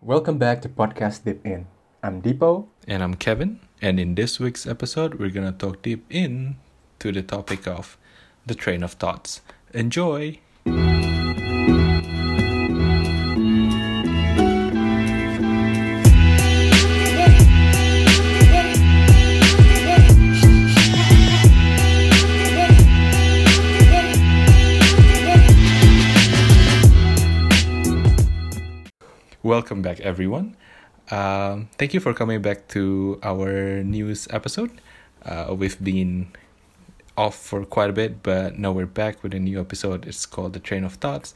Welcome back to Podcast Deep In. I'm Deepo. And I'm Kevin. And in this week's episode, we're going to talk deep in to the topic of the train of thoughts. Enjoy! Welcome back, everyone. Um, thank you for coming back to our news episode. Uh, we've been off for quite a bit, but now we're back with a new episode. It's called The Train of Thoughts.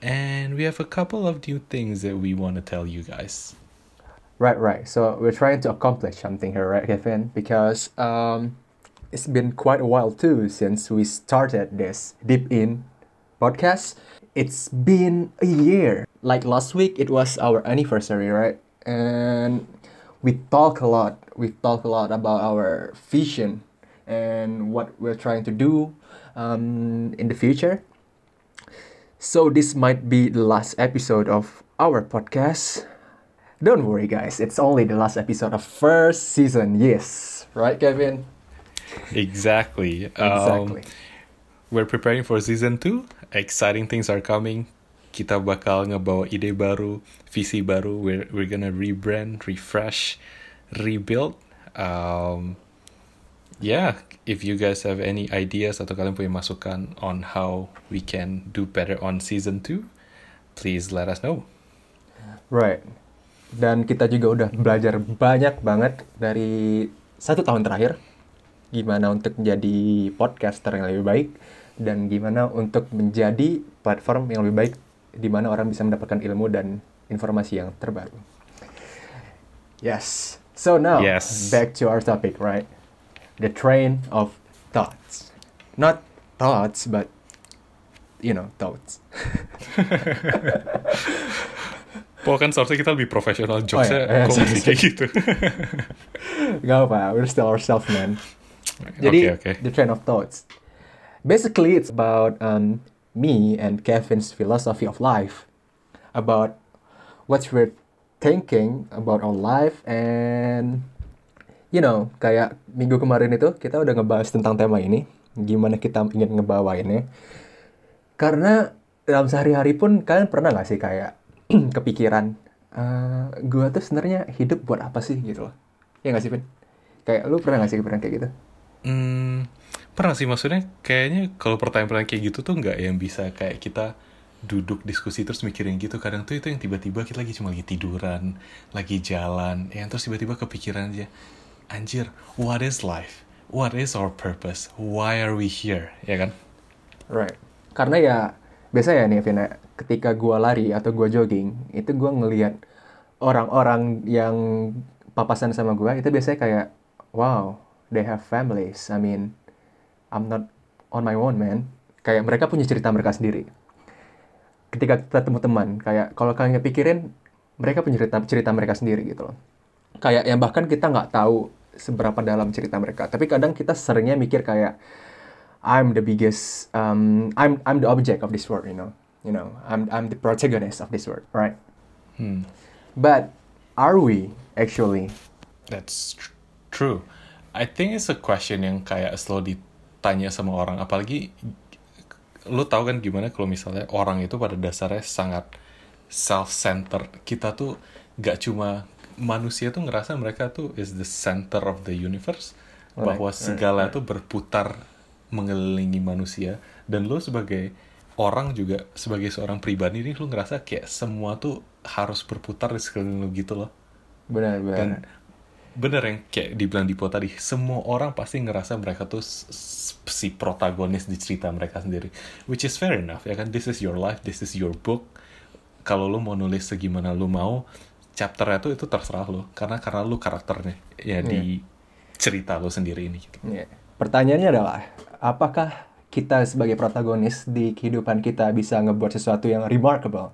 And we have a couple of new things that we want to tell you guys. Right, right. So we're trying to accomplish something here, right, Kevin? Because um, it's been quite a while too since we started this Deep In podcast. It's been a year. Like last week, it was our anniversary, right? And we talk a lot. We talk a lot about our vision and what we're trying to do um, in the future. So this might be the last episode of our podcast. Don't worry, guys. It's only the last episode of first season. Yes, right, Kevin? Exactly. Exactly. Um, we're preparing for season 2. Exciting things are coming. Kita bakal ngebawa ide baru, visi baru. We're we're gonna rebrand, refresh, rebuild. Um, yeah, if you guys have any ideas atau kalian punya masukan on how we can do better on season 2, please let us know. Right. Dan kita juga udah belajar banyak banget dari satu tahun terakhir. Gimana untuk menjadi podcaster yang lebih baik. Dan gimana untuk menjadi platform yang lebih baik di mana orang bisa mendapatkan ilmu dan informasi yang terbaru. Yes. So now, Yes. back to our topic, right? The train of thoughts. Not thoughts, but, you know, thoughts. Pokoknya kan seharusnya kita lebih profesional Oh, jokesnya iya. Iya, kok kayak gitu. Gak apa, we're still ourselves, man. Jadi, Oke, oke. the train of thoughts. Basically, it's about um, me and Kevin's philosophy of life, about what we're thinking about our life, and you know, kayak minggu kemarin itu kita udah ngebahas tentang tema ini, gimana kita ingin ngebawainnya. Karena dalam sehari-hari pun kalian pernah gak sih kayak kepikiran, eh gue tuh sebenarnya hidup buat apa sih gitu loh? Ya gak sih, Vin? Kayak lu pernah gak sih kepikiran kayak gitu? Hmm, pernah sih maksudnya kayaknya kalau pertanyaan-pertanyaan kayak gitu tuh nggak yang bisa kayak kita duduk diskusi terus mikirin gitu. Kadang tuh itu yang tiba-tiba kita lagi cuma lagi tiduran lagi jalan yang terus tiba-tiba kepikiran aja anjir what is life? What is our purpose? Why are we here? Ya kan? Right. Karena ya biasa ya nih Vina, ketika gua lari atau gua jogging, itu gua ngelihat orang-orang yang papasan sama gua itu biasanya kayak wow, they have families. I mean, I'm not on my own, man. Kayak mereka punya cerita mereka sendiri. Ketika kita ketemu teman, kayak kalau kalian pikirin mereka punya cerita cerita mereka sendiri gitu loh. Kayak yang bahkan kita nggak tahu seberapa dalam cerita mereka. Tapi kadang kita seringnya mikir kayak I'm the biggest um I'm I'm the object of this world, you know. You know, I'm I'm the protagonist of this world, right? hmm But are we actually? That's tr- true. I think it's a question yang kayak selalu ditanya sama orang. Apalagi lu tahu kan gimana kalau misalnya orang itu pada dasarnya sangat self-centered. Kita tuh gak cuma manusia tuh ngerasa mereka tuh is the center of the universe. Right, Bahwa right, segala tuh berputar mengelilingi manusia. Dan lu sebagai orang juga, sebagai seorang pribadi nih, lu ngerasa kayak semua tuh harus berputar di sekeliling lu gitu loh. Benar, Dan benar. Bener yang kayak dibilang Dipo tadi, semua orang pasti ngerasa mereka tuh si protagonis di cerita mereka sendiri. Which is fair enough, ya kan? This is your life, this is your book. Kalau lu mau nulis segimana lu mau, chapternya tuh itu terserah lu. Karena karena lu karakternya, ya di cerita lu sendiri ini. Gitu. Iya. Pertanyaannya adalah, apakah kita sebagai protagonis di kehidupan kita bisa ngebuat sesuatu yang remarkable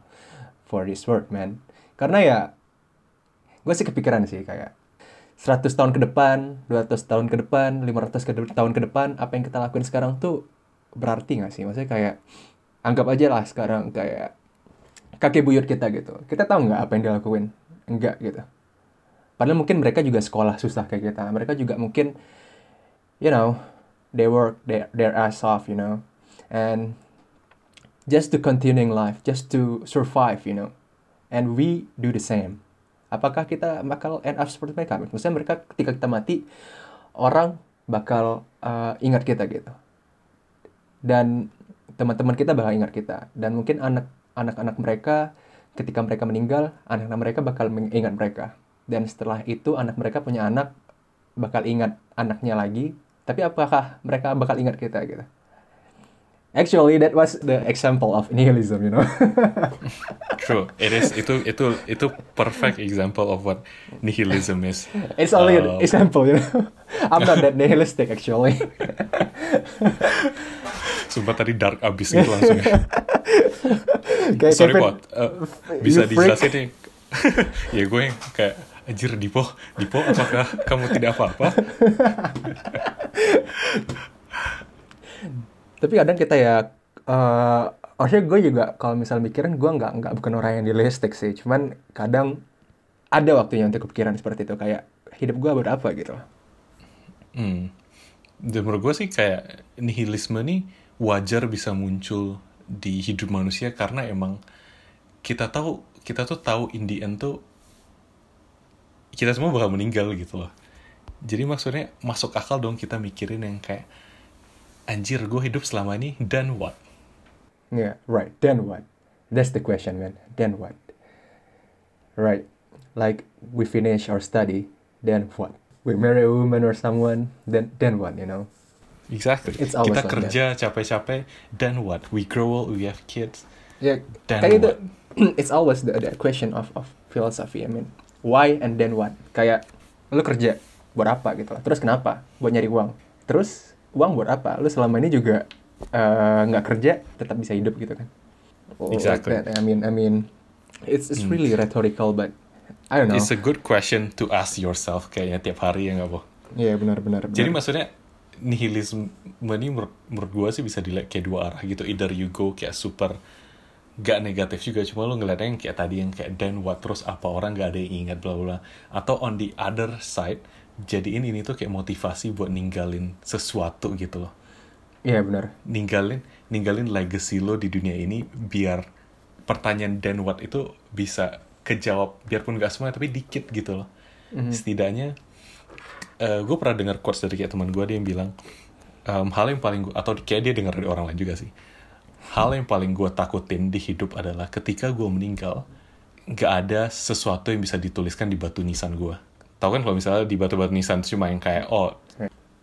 for this world, man? Karena ya, gue sih kepikiran sih kayak 100 tahun ke depan, 200 tahun ke depan, 500 ke tahun ke depan, apa yang kita lakuin sekarang tuh berarti nggak sih? Maksudnya kayak, anggap aja lah sekarang kayak kakek buyut kita gitu. Kita tahu nggak apa yang dilakuin? Enggak gitu. Padahal mungkin mereka juga sekolah susah kayak kita. Mereka juga mungkin you know they work their, their ass off you know. And just to continuing life just to survive you know. And we do the same apakah kita bakal end up seperti mereka? Maksudnya mereka ketika kita mati orang bakal uh, ingat kita gitu. Dan teman-teman kita bakal ingat kita. Dan mungkin anak anak-anak mereka ketika mereka meninggal anak-anak mereka bakal mengingat mereka. Dan setelah itu anak mereka punya anak bakal ingat anaknya lagi. Tapi apakah mereka bakal ingat kita gitu Actually, that was the example of nihilism, you know. True, it is. Itu itu itu perfect example of what nihilism is. It's only Uh, an example, you know. I'm not that nihilistic actually. Sumpah tadi dark abis itu langsung. ya. Kayak Sorry Kevin, Pot, Uh, bisa dijelasin nih. ya gue yang kayak anjir Dipo, Dipo apakah kamu tidak apa-apa? Tapi kadang kita ya, eh harusnya gue juga kalau misal mikirin gue nggak nggak bukan orang yang nihilistik sih. Cuman kadang ada waktunya untuk kepikiran seperti itu kayak hidup gue buat apa gitu. Hmm. Dan menurut gue sih kayak nihilisme nih wajar bisa muncul di hidup manusia karena emang kita tahu kita tuh tahu in the end tuh kita semua bakal meninggal gitu loh. Jadi maksudnya masuk akal dong kita mikirin yang kayak anjir gue hidup selama ini dan what? Yeah, right. Then what? That's the question, man. Then what? Right. Like we finish our study, then what? We marry a woman or someone, then then what? You know? Exactly. It's always kita like kerja capek-capek dan what? We grow old, we have kids. Yeah. Then kayak itu. what? It's always the, the question of of philosophy. I mean, why and then what? Kayak lu kerja buat apa gitu lah. Terus kenapa? Buat nyari uang. Terus uang buat apa? Lu selama ini juga eh, nggak kerja tetap bisa hidup gitu kan? Like Exactly. that. I mean, I mean, it's it's Hmm. really rhetorical, but I don't know. It's a good question to ask yourself kayaknya tiap hari ya nggak boh. Iya benar-benar. Jadi maksudnya nihilisme ini menurut, menurut gue sih bisa dilihat kayak dua arah gitu. Either you go kayak super gak negatif juga, cuma lo ngeliatnya yang kayak tadi yang kayak then what terus apa orang gak ada yang ingat bla bla. Atau on the other side, jadiin ini tuh kayak motivasi buat ninggalin sesuatu gitu loh. Iya benar. Ninggalin ninggalin legacy lo di dunia ini biar pertanyaan then what itu bisa kejawab biarpun gak semua tapi dikit gitu loh. Mhm. Setidaknya gue pernah dengar quotes dari kayak teman gue dia yang bilang em, hal yang paling gue atau kayak dia dengar dari orang lain juga sih hal yang paling gue takutin di hidup adalah ketika gue meninggal nggak ada sesuatu yang bisa dituliskan di batu nisan gue tau kan kalau misalnya di batu-batu nisan itu cuma yang kayak oh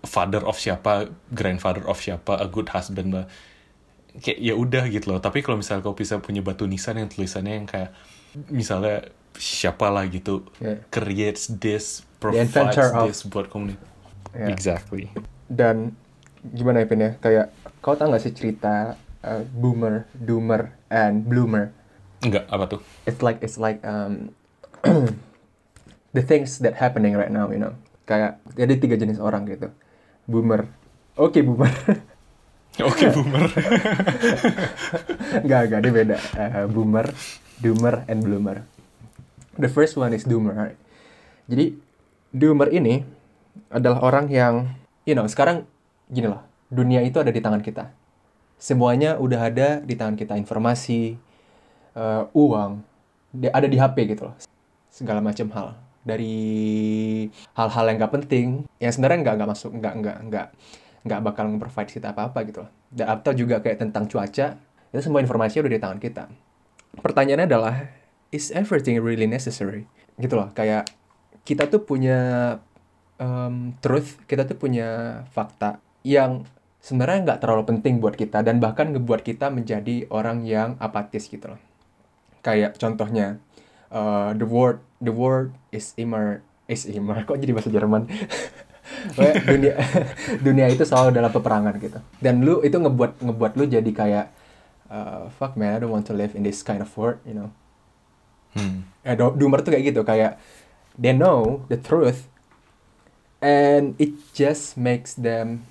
father of siapa grandfather of siapa a good husband blah. kayak ya udah gitu loh tapi kalau misalnya kau bisa punya batu nisan yang tulisannya yang kayak misalnya siapa lah gitu Yeah. creates this The provides inventor of- this buat komunitas Yeah. exactly Dan gimana ya Pin ya? Kayak kau tau gak sih cerita uh, boomer, doomer, and bloomer? enggak apa tuh It's like it's like um, the things that happening right now, you know. Kayak ada tiga jenis orang gitu. Boomer. Oke boomer. oke boomer Enggak, enggak, dia beda. Uh, boomer, doomer, and bloomer. The first one is doomer. right? Jadi, doomer ini adalah orang yang, you know, sekarang gini loh, dunia itu ada di tangan kita. Semuanya udah ada di tangan kita. Informasi, eh, uang, ada di HP gitu loh. Segala macam hal. Dari hal-hal yang nggak penting, yang sebenarnya nggak nggak masuk, nggak nggak nggak nggak bakal nge-provide kita apa-apa gitu loh. Dan atau juga kayak tentang cuaca, itu semua informasi udah di tangan kita. Pertanyaannya adalah, is everything really necessary? Gitu loh, kayak kita tuh punya um, truth, kita tuh punya fakta yang sebenarnya nggak terlalu penting buat kita dan bahkan ngebuat kita menjadi orang yang apatis gitu loh. Kayak contohnya, uh, the word the word is immer is immer kok jadi bahasa Jerman. Dunia dunia itu selalu dalam peperangan gitu. Dan lu itu ngebuat ngebuat lu jadi kayak uh, fuck man, I don't want to live in this kind of world, you know. hmm. Eh, do- doomer tuh kayak gitu, kayak they know the truth and it just makes them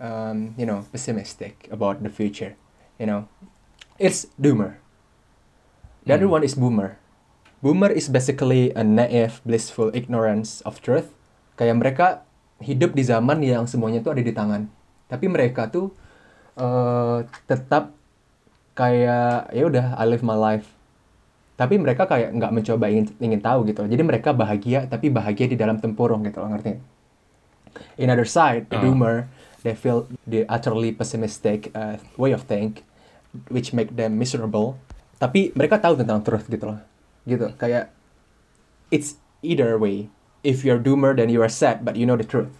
um, you know, pessimistic about the future, you know. It's doomer. The other Hmm. one is boomer. Boomer is basically a naive, blissful ignorance of truth. Kayak mereka hidup di zaman yang semuanya tuh ada di tangan. Tapi mereka tuh eh, tetap kayak ya udah I live my life. Tapi mereka kayak nggak mencoba ingin ingin tahu gitu. Jadi mereka bahagia tapi bahagia di dalam tempurung gitu loh, ngerti? In other side, the Ah. boomer, they feel the utterly pessimistic uh, way of think, which make them miserable. Tapi mereka tahu tentang truth gitu loh, gitu. Kayak it's either way. If you're doomer, then you are sad, but you know the truth.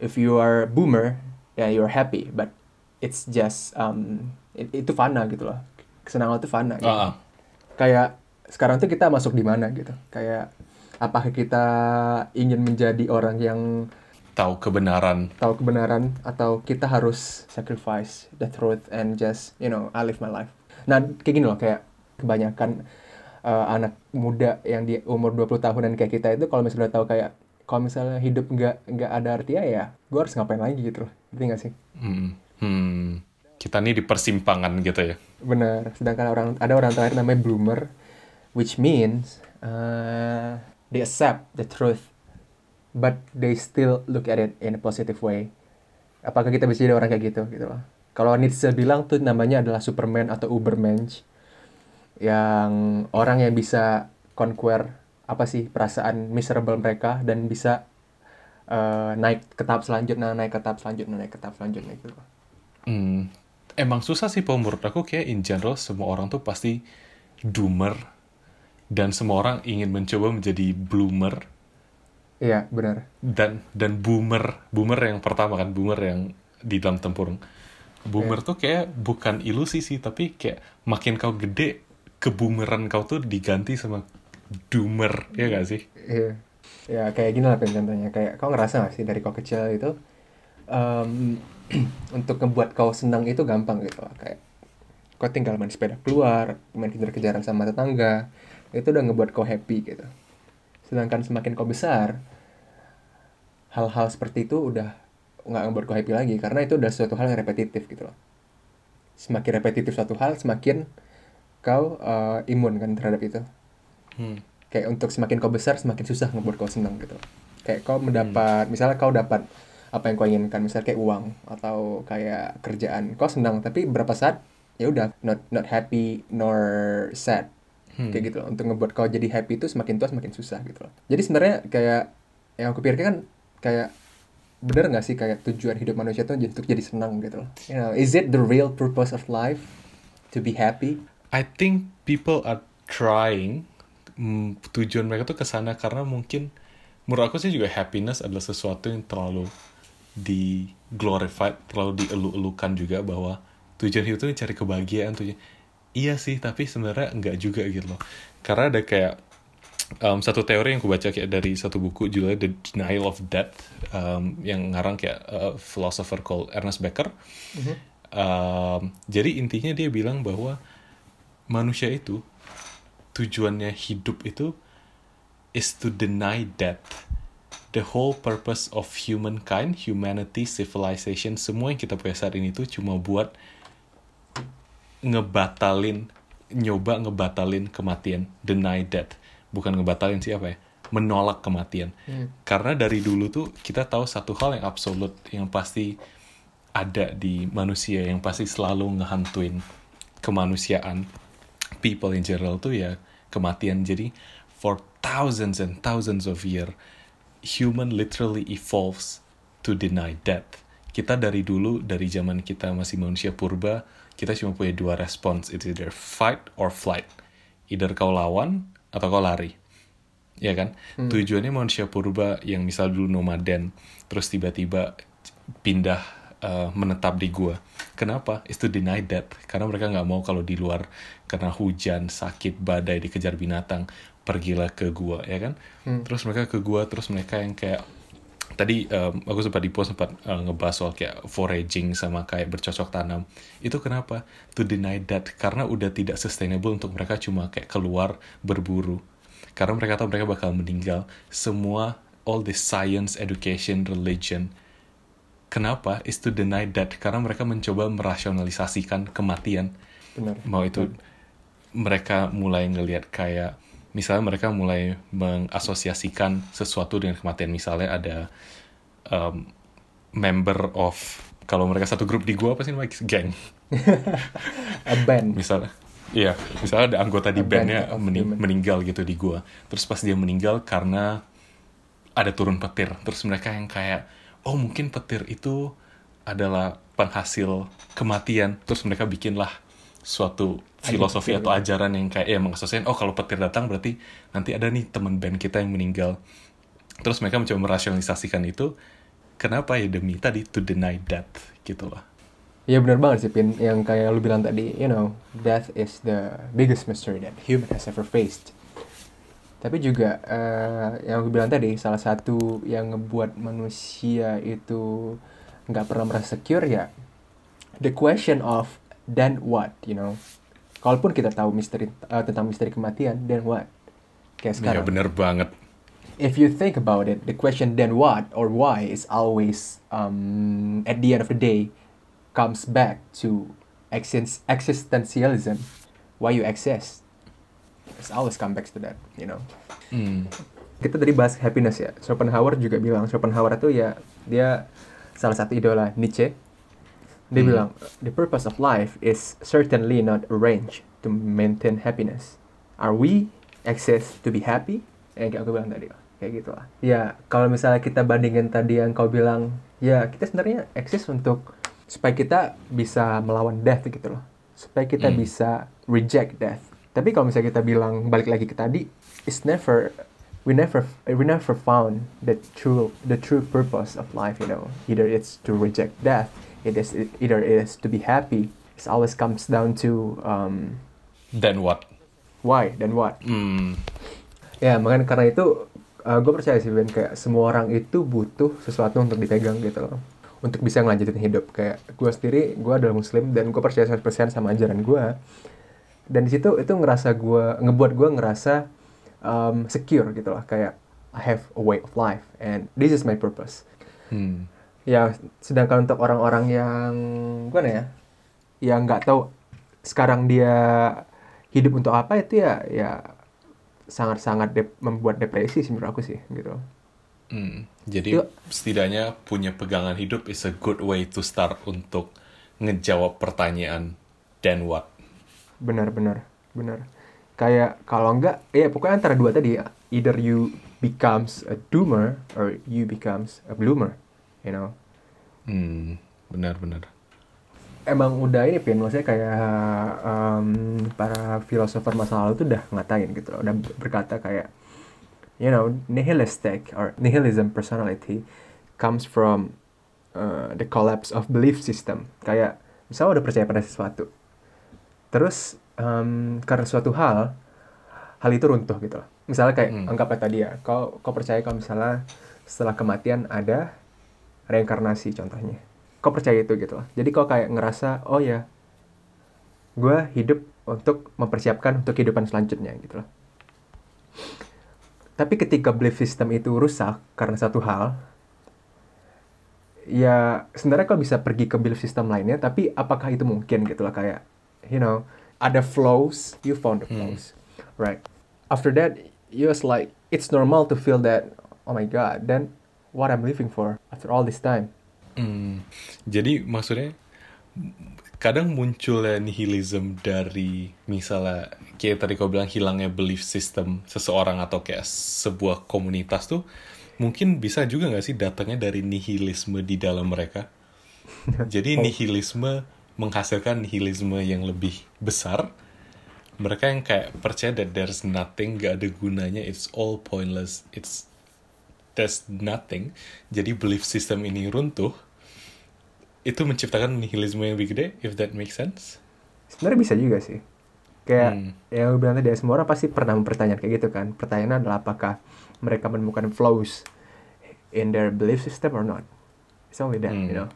If you are boomer, then you are happy, but it's just um it- itu fana gitu loh. Kesenangan itu fana. Gitu. Ah, ah. Kayak sekarang tuh kita masuk di mana gitu. Kayak apakah kita ingin menjadi orang yang tahu kebenaran. tahu kebenaran atau kita harus sacrifice the truth and just you know I live my life. Nah kayak gini loh kayak kebanyakan uh, anak muda yang di umur 20 tahunan kayak kita itu kalau misalnya udah tahu kayak kalau misalnya hidup nggak nggak ada artinya ya gue harus ngapain lagi gitu loh. Ngerti nggak sih? Hmm. Hmm. Kita nih di persimpangan gitu ya. Benar. Sedangkan orang ada orang terakhir namanya bloomer, which means uh, they accept the truth, but they still look at it in a positive way. Apakah kita bisa jadi orang kayak gitu gitu loh? Kalau Nietzsche bilang tuh namanya adalah Superman atau Ubermensch, yang orang yang bisa conquer apa sih perasaan miserable mereka dan bisa uh, naik ke tahap selanjutnya, naik ke tahap selanjutnya, naik ke tahap selanjutnya gitu. Hmm. Emang susah sih Paul, menurut aku kayak in general semua orang tuh pasti doomer dan semua orang ingin mencoba menjadi bloomer Iya benar. dan dan boomer boomer yang pertama kan boomer yang di dalam tempurung boomer tuh kayak bukan ilusi sih tapi kayak makin kau gede kebumeran kau tuh diganti sama doomer ya gak sih Iya. Ya kayak gini lah contohnya. Kayak kau ngerasa gak sih dari kau kecil itu em, untuk ngebuat kau senang itu gampang gitu loh. Kayak kau tinggal main sepeda keluar, main kejar-kejaran sama tetangga, itu udah ngebuat kau happy gitu. Sedangkan semakin kau besar, hal-hal seperti itu udah nggak ngebuat kau happy lagi karena itu udah suatu hal yang repetitif gitu loh. Semakin repetitif suatu hal, semakin kau eh, imun kan terhadap itu? Hmm. kayak untuk semakin kau besar semakin susah ngebuat kau senang gitu. Kayak kau mendapat misalnya kau dapat apa yang kau inginkan misalnya kayak uang atau kayak kerjaan. Kau senang tapi berapa saat ya udah not not happy nor sad. Hmm. kayak gitu loh untuk ngebuat kau jadi happy itu semakin tua semakin susah gitu loh. Jadi sebenarnya kayak yang aku pikirkan kan kayak bener nggak sih kayak tujuan hidup manusia tuh untuk jadi senang gitu loh? You know is it the real purpose of life to be happy I think people are trying mm, tujuan mereka tuh ke sana karena mungkin menurut aku sih juga happiness adalah sesuatu yang terlalu di glorified, terlalu dielu-elukan juga bahwa tujuan hidup itu cari kebahagiaan tujuan. Iya sih, tapi sebenarnya enggak juga gitu loh. Karena ada kayak um, satu teori yang aku baca kayak dari satu buku judulnya The Denial of Death um, yang ngarang kayak uh, philosopher called Ernest Becker. Um, jadi intinya dia bilang bahwa manusia itu tujuannya hidup itu is to deny death. The whole purpose of humankind, humanity, civilization, semua yang kita punya saat ini tuh cuma buat ngebatalin, nyoba ngebatalin kematian, deny death. Bukan ngebatalin siapa ya? Menolak kematian. Karena dari dulu tuh kita tahu satu hal yang absolut, yang pasti ada di manusia, yang pasti selalu ngehantuin kemanusiaan people in general tuh ya kematian. Jadi for thousands and thousands of year human literally evolves to deny death. Kita dari dulu dari zaman kita masih manusia purba, kita cuma punya dua respons, it's either fight or flight. Either kau lawan atau kau lari. Ya kan? Tujuannya manusia purba yang misal dulu nomaden, terus tiba-tiba pindah uh, menetap di gua. Kenapa? Is to deny death. Karena mereka nggak mau kalau di luar kena hujan, sakit, badai, dikejar binatang, pergilah ke gua, ya kan? Terus mereka ke gua, terus mereka yang kayak tadi um, aku sempat di post sempat uh, ngebahas soal kayak foraging sama kayak bercocok tanam. Itu kenapa? To deny that karena udah tidak sustainable untuk mereka cuma kayak keluar berburu. Karena mereka tahu mereka bakal meninggal. Semua all the science, education, religion Kenapa? Is to deny that? Karena mereka mencoba merasionalisasikan kematian. benar. Mau itu mereka mulai ngelihat kayak misalnya mereka mulai mengasosiasikan sesuatu dengan kematian. Misalnya ada um, member of kalau mereka satu grup di gua apa sih namanya? Gang A band. misalnya iya. Misalnya ada anggota di bandnya mening- meninggal gitu di gua. Terus pas dia meninggal karena ada turun petir. Terus mereka yang kayak oh mungkin petir itu adalah penghasil kematian. Terus mereka bikinlah suatu filosofi atau ya. ajaran yang kayak ya mengasosiasikan oh kalau petir datang berarti nanti ada nih teman band kita yang meninggal. Terus mereka mencoba merasionalisasikan itu kenapa ya demi tadi to deny death? Gitu lah Ya benar banget sih Pin, yang kayak lu bilang tadi, you know, death is the biggest mystery that human has ever faced. Tapi juga eh, yang gue bilang tadi, salah satu yang ngebuat manusia itu nggak pernah merasa secure ya, the question of then what, you know. Kalaupun kita tahu misteri eh, tentang misteri kematian, then what? Kayak ya sekarang. bener banget if you think about it, the question then what or why is always, um, at the end of the day, comes back to exist- existentialism. Why you exist? It's always come back to that, you know. Hmm. Kita tadi bahas happiness ya. Schopenhauer juga bilang, Schopenhauer itu ya, dia salah satu idola Nietzsche. Dia Hmm. bilang, the purpose of life is certainly not arranged to maintain happiness. Are we exist to be happy? Yang kayak aku bilang tadi. Kayak gitu lah. Ya, kalau misalnya kita bandingin tadi yang kau bilang, ya kita sebenarnya exist untuk supaya kita bisa melawan death gitu loh. Supaya kita Hmm. bisa reject death. Tapi kalau misalnya kita bilang balik lagi ke tadi, it's never we never we never found the true the true purpose of life, you know. Either it's to reject death, it is either it is to be happy. It always comes down to um, then what why dan what. Hmm. Ya, makanya karena itu gue percaya sih Ben kayak semua orang itu butuh sesuatu untuk dipegang gitu loh. Untuk bisa ngelanjutin hidup. Kayak gue sendiri, gue adalah muslim dan gue percaya 100% sama ajaran gue. Dan di situ itu ngerasa gue, ngebuat gue ngerasa um, secure gitu loh. Kayak I have a way of life and this is my purpose. Hmm. Ya, sedangkan untuk orang-orang yang gimana ya, yang nggak tahu sekarang dia hidup untuk apa itu ya, ya sangat-sangat dep- membuat depresi sih menurut aku sih gitu. Hmm. Jadi Itu- setidaknya punya pegangan hidup is a good way to start untuk ngejawab pertanyaan then what. Benar-benar, benar. Kayak kalau enggak, ya pokoknya antara dua tadi, either you becomes a doomer or you becomes a bloomer, you know. Hmm. Benar-benar. emang udah ini pin maksudnya kayak um, para filosofer masa lalu tuh udah ngatain gitu loh udah berkata kayak you know nihilistic or nihilism personality comes from uh, the collapse of belief system kayak misalnya udah percaya pada sesuatu terus um, karena suatu hal hal itu runtuh gitu loh. Misalnya kayak Hmm. anggaplah tadi ya kau kau percaya kalau misalnya setelah kematian ada reinkarnasi contohnya. Kau percaya itu gitu loh. Jadi kau kayak ngerasa oh ya gue hidup untuk mempersiapkan untuk kehidupan selanjutnya gitu loh. Tapi ketika belief system itu rusak karena satu hal ya sebenarnya kau bisa pergi ke belief system lainnya tapi apakah itu mungkin gitu loh? Kayak you know ada flows you found the Hmm. flows right after that you was like it's normal to feel that oh my god then what I'm living for after all this time Hmm. Jadi maksudnya kadang munculnya nihilism dari misalnya kayak tadi kau bilang hilangnya belief system seseorang atau kayak sebuah komunitas tuh mungkin bisa juga nggak sih datangnya dari nihilisme di dalam mereka. Jadi Oh. nihilisme menghasilkan nihilisme yang lebih besar. Mereka yang kayak percaya that there's nothing, gak ada gunanya, it's all pointless, it's there's nothing. Jadi belief system ini runtuh. Itu menciptakan nihilisme yang lebih gede, if that makes sense. sebenarnya bisa juga sih kayak Hmm. yang gue bilang tadi semua orang pasti pernah mempertanyakan kayak gitu kan pertanyaannya adalah apakah mereka menemukan flows in their belief system or not it's only that Hmm. you know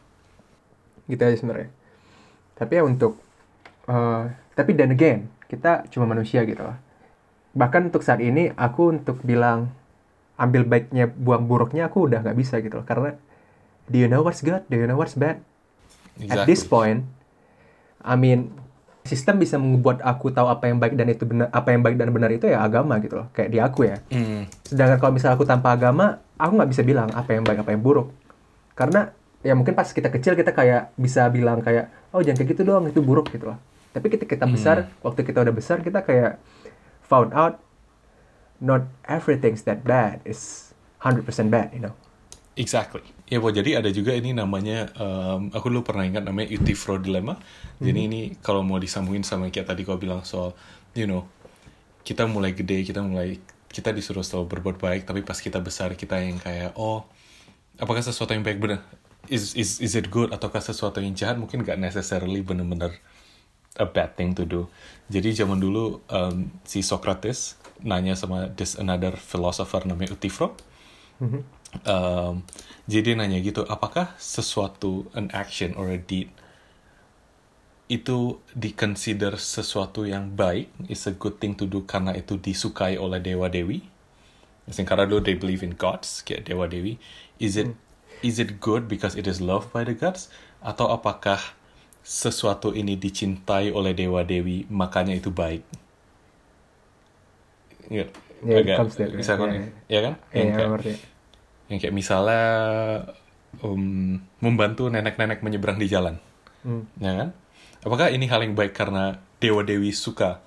gitu aja sebenarnya tapi ya untuk eh, tapi then again kita cuma manusia gitu loh. Bahkan untuk saat ini aku untuk bilang ambil baiknya buang buruknya aku udah nggak bisa gitu loh. Karena do you know what's good? Do you know what's bad? At this Exactly. point, I mean, sistem bisa membuat aku tahu apa yang baik dan itu benar apa yang baik dan benar itu ya agama gitu loh. Kayak di aku ya. Hmm. sedangkan kalau misalnya aku tanpa agama aku nggak bisa bilang apa yang baik apa yang buruk. Karena ya mungkin pas kita kecil kita kayak bisa bilang kayak oh jangan kayak gitu doang itu buruk gitu loh tapi ketika kita besar waktu kita udah besar kita kayak found out not everything's that bad is 100% bad you know Exactly. Ya, Bo, jadi ada juga ini namanya, em, aku dulu pernah ingat namanya Utifro Dilemma. Jadi ini kalau mau disambungin sama kayak tadi kau bilang soal, you know, kita mulai gede, kita mulai, kita disuruh selalu berbuat baik, tapi pas kita besar kita yang kayak, oh, apakah sesuatu yang baik benar? Is, is, is it good? Ataukah sesuatu yang jahat mungkin gak necessarily benar-benar a bad thing to do. Jadi zaman dulu em, si Socrates nanya sama this another philosopher namanya Utifro. Um, jadi dia nanya gitu, apakah sesuatu an action or a deed itu diconsider sesuatu yang baik, is a good thing to do karena itu disukai oleh dewa dewi? Karena dulu they believe in gods, kayak dewa dewi. Is it is it good because it is loved by the gods? Atau apakah sesuatu ini dicintai oleh dewa dewi makanya itu baik? Ingat? Yeah, agak bisa kan? Yeah. Ya kan? ya Yang yeah, kayak- yang kayak misalnya um, membantu nenek-nenek menyeberang di jalan, Hmm. ya kan? Apakah ini hal yang baik karena dewa dewi suka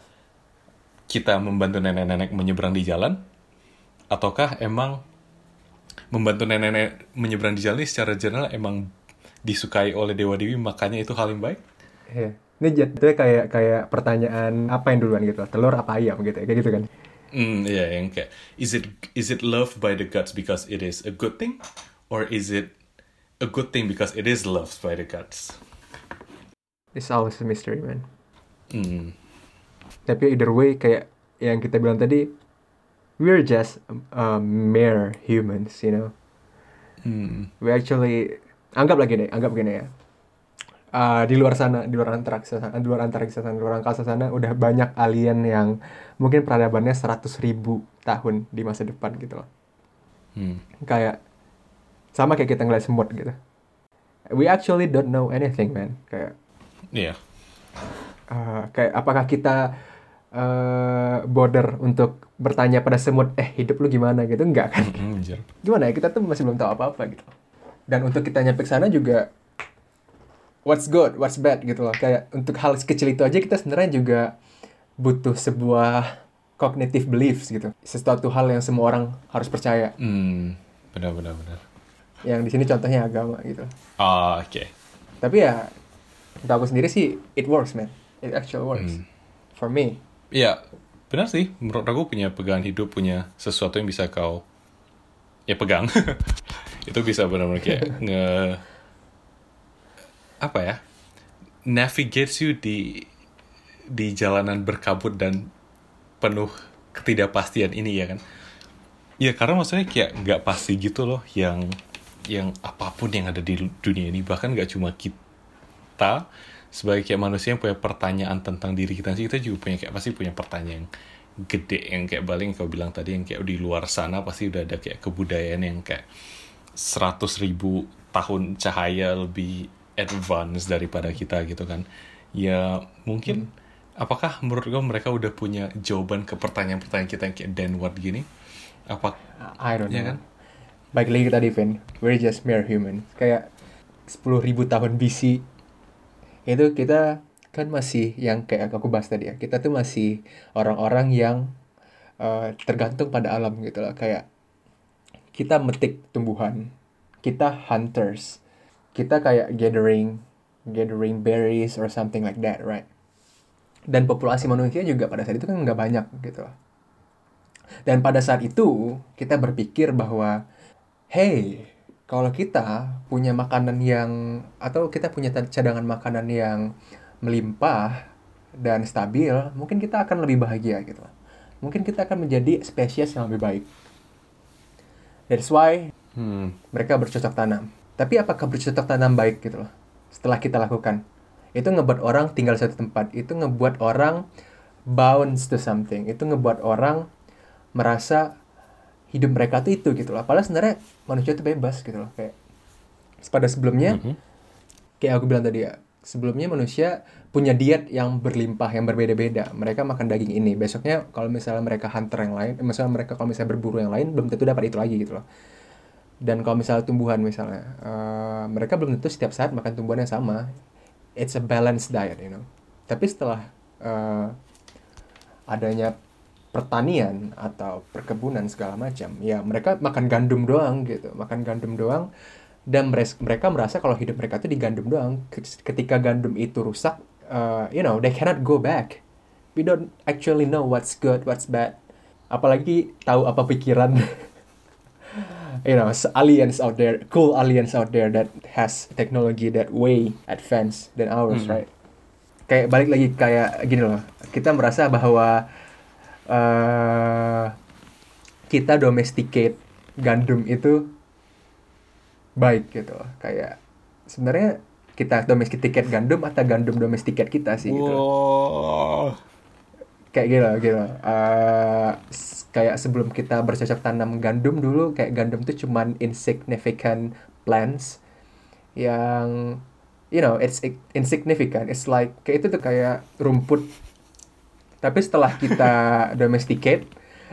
kita membantu nenek-nenek menyeberang di jalan, ataukah emang membantu nenek-nenek menyeberang di jalan ini secara general emang disukai oleh dewa dewi makanya itu hal yang baik? Iya. Ini jatuhnya kayak kayak pertanyaan apa yang duluan gitu, telur apa ayam gitu, ya, kayak gitu kan. Hmm, iya yang kayak is it is it loved by the gods because it is a good thing, or is it a good thing because it is loved by the gods? It's always a mystery, man. Hmm. Tapi either way kayak yang kita bilang tadi, we're just uh, mere humans, you know. Hmm. We actually anggap lagi deh, anggap gini ya. Uh, di luar sana, di luar antariksa sana, di luar antariksa sana, di luar angkasa sana udah banyak alien yang mungkin peradabannya 100 ribu tahun di masa depan gitu loh. Hmm. Kayak sama kayak kita ngeliat semut gitu. We actually don't know anything, man. Kayak Iya. uh, kayak apakah kita uh, border untuk bertanya pada semut, eh hidup lu gimana gitu? Enggak kan? Gimana ya? Kita tuh masih belum tahu apa-apa gitu. Dan untuk kita nyampe ke sana juga what's good, what's bad gitu loh. Kayak untuk hal kecil itu aja kita sebenarnya juga butuh sebuah cognitive beliefs gitu. Sesuatu hal yang semua orang harus percaya. Hmm. Benar benar benar. Yang di sini contohnya agama gitu. Ah, oke. Tapi ya untuk aku sendiri sih it works man. It actually works. Hmm. For me. Iya, benar sih. Menurut aku punya pegangan hidup, punya sesuatu yang bisa kau ya pegang. itu bisa benar-benar kayak nge apa ya? Navigates you di di jalanan berkabut dan penuh ketidakpastian ini ya kan. Ya karena maksudnya kayak nggak pasti gitu loh yang yang apa pun yang ada di dunia ini bahkan nggak cuma kita sebagai kayak manusia yang punya pertanyaan tentang diri kita sih kita juga punya kayak pasti punya pertanyaan yang gede yang kayak paling kau bilang tadi yang kayak di luar sana pasti udah ada kayak kebudayaan yang kayak seratus ribu tahun cahaya lebih advance daripada kita gitu kan ya mungkin apakah menurut kau mereka udah punya jawaban ke pertanyaan-pertanyaan kita yang kayak what gini apa I don't know. Ya kan? Baik lagi tadi, Vin. We're just mere human. Kayak 10.000 tahun BC itu kita kan masih yang kayak aku bahas tadi ya. Kita tuh masih orang-orang yang uh, tergantung pada alam gitu lah. Kayak kita metik tumbuhan. Kita hunters. Kita kayak gathering gathering berries or something like that, right? Dan populasi manusia juga pada saat itu kan nggak banyak gitu lah. Dan pada saat itu kita berpikir bahwa hey, kalau kita punya makanan yang atau kita punya cadangan makanan yang melimpah dan stabil, mungkin kita akan lebih bahagia gitu. Mungkin kita akan menjadi spesies yang lebih baik. That's why hmm mereka bercocok tanam. Tapi apakah bercocok tanam baik gitu loh? Setelah kita lakukan. Itu ngebuat orang tinggal di satu tempat. Itu ngebuat orang bounce to something. Itu ngebuat orang merasa hidup mereka tuh itu gitu loh. Padahal sebenarnya manusia itu bebas gitu loh. Kayak pada sebelumnya, Mhm. kayak aku bilang tadi ya, sebelumnya manusia punya diet yang berlimpah yang berbeda-beda mereka makan daging ini besoknya kalau misalnya mereka hunter yang lain eh, misalnya mereka kalau misalnya berburu yang lain belum tentu dapat itu lagi gitu loh dan kalau misalnya tumbuhan misalnya uh, mereka belum tentu setiap saat makan tumbuhan yang sama it's a balanced diet you know tapi setelah uh, adanya pertanian atau perkebunan segala macam ya mereka makan gandum doang gitu makan gandum doang. Dan mereka merasa kalau hidup mereka itu di gandum doang. Ketika gandum itu rusak uh, you know they cannot go back. We don't actually know what's good what's bad. Apalagi tahu apa pikiran. You know aliens out there cool aliens out there that has technology that way advanced than ours hmm. right? Kayak balik lagi kayak gini loh kita merasa bahwa uh, kita domesticate gandum itu baik gitu kayak sebenarnya kita domesticate gandum atau gandum domesticate kita sih gitu kayak gitu gitu uh, kayak sebelum kita bercocok tanam gandum dulu kayak gandum tuh cuman insignificant plants yang you know it's insignificant. It's like kayak itu tuh kayak rumput tapi setelah kita domesticate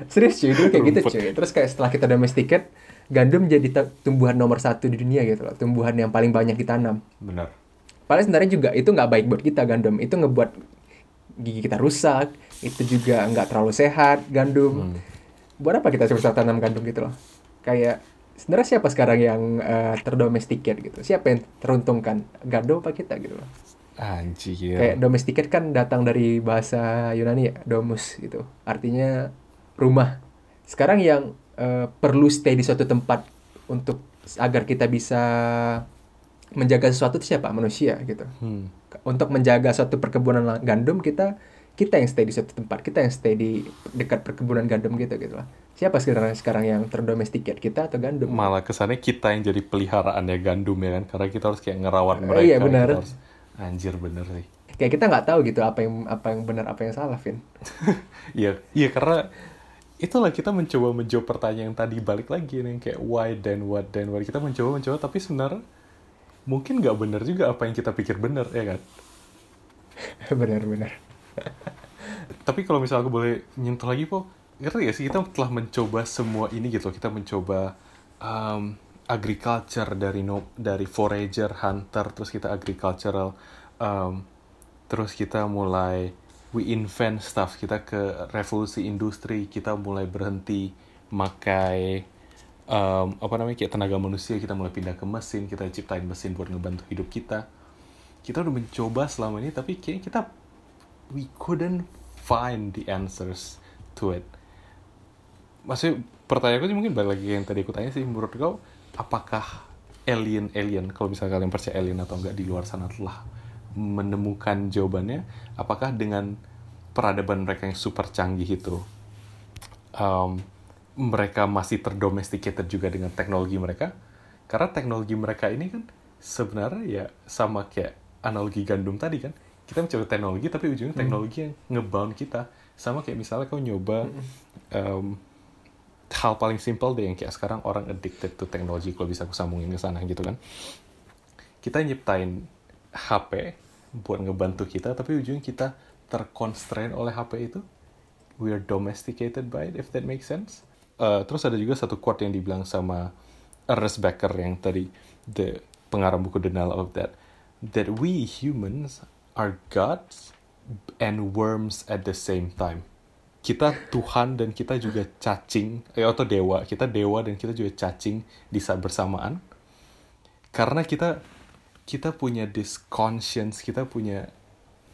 serius cuy dulu kayak gitu cuy. Terus kayak setelah kita domesticate gandum jadi tumbuhan nomor satu di dunia gitu loh. Tumbuhan yang paling banyak ditanam. Benar. Paling sebenarnya juga itu nggak baik buat kita gandum. Itu ngebuat gigi kita rusak itu juga nggak terlalu sehat gandum. Hmm. buat apa kita susah tanam gandum gitu loh? Kayak sebenarnya siapa sekarang yang uh, terdomesticate gitu? Siapa yang teruntungkan gandum apa kita gitu loh Anjir. Kayak domesticated kan datang dari bahasa Yunani ya, domus gitu. Artinya rumah. Sekarang yang uh, perlu stay di suatu tempat untuk agar kita bisa menjaga sesuatu itu siapa? Manusia gitu. Hmm. Untuk menjaga suatu perkebunan gandum kita kita yang stay di suatu tempat, kita yang stay di dekat perkebunan gandum gitu gitu lah. Siapa sekarang sekarang yang terdomestiket kita atau gandum? Malah kesannya kita yang jadi peliharaannya gandum ya kan, karena kita harus kayak ngerawat mereka. Uh, iya benar. Harus Anjir bener sih. Kayak kita nggak tahu gitu apa yang apa yang benar apa yang salah, Vin. Iya, iya karena itulah kita mencoba menjawab pertanyaan yang tadi balik lagi nih kayak why then what then what kita mencoba mencoba tapi sebenarnya mungkin nggak benar juga apa yang kita pikir benar ya kan benar-benar tapi kalau misalnya aku boleh nyentuh lagi po ngerti ya sih kita telah mencoba semua ini gitu kita mencoba um, agriculture dari no dari forager hunter terus kita agricultural um, terus kita mulai we invent stuff. Kita ke revolusi industri kita mulai berhenti makai um, apa namanya kayak tenaga manusia. Kita mulai pindah ke mesin kita ciptain mesin buat ngebantu hidup kita. Kita udah mencoba selama ini tapi kayak kita we couldn't find the answers to it. Maksudnya pertanyaanku sih mungkin balik lagi yang tadi aku tanya sih menurut kau apakah alien-alien, kalau misalnya kalian percaya alien atau enggak di luar sana telah menemukan jawabannya, apakah dengan peradaban mereka yang super canggih itu, um, mereka masih terdomesticated juga dengan teknologi mereka? Karena teknologi mereka ini kan sebenarnya ya sama kayak analogi gandum tadi kan, kita mencoba teknologi tapi ujungnya hmm. teknologi hmm. yang ngebound kita, sama kayak misalnya kau nyoba um, hal paling simple deh yang kayak sekarang orang addicted to technology kalau bisa aku sambungin ke sana gitu kan. Kita nyiptain HP buat ngebantu kita tapi ujungnya kita terconstrain oleh HP itu. We are domesticated by it if that makes sense. Uh, terus ada juga satu quote yang dibilang sama Ernest Becker yang tadi the pengarang buku Denial of That that we humans are gods and worms at the same time kita Tuhan dan kita juga cacing eh, atau dewa. Kita dewa dan kita juga cacing di saat bersamaan. Karena kita kita punya this conscience kita punya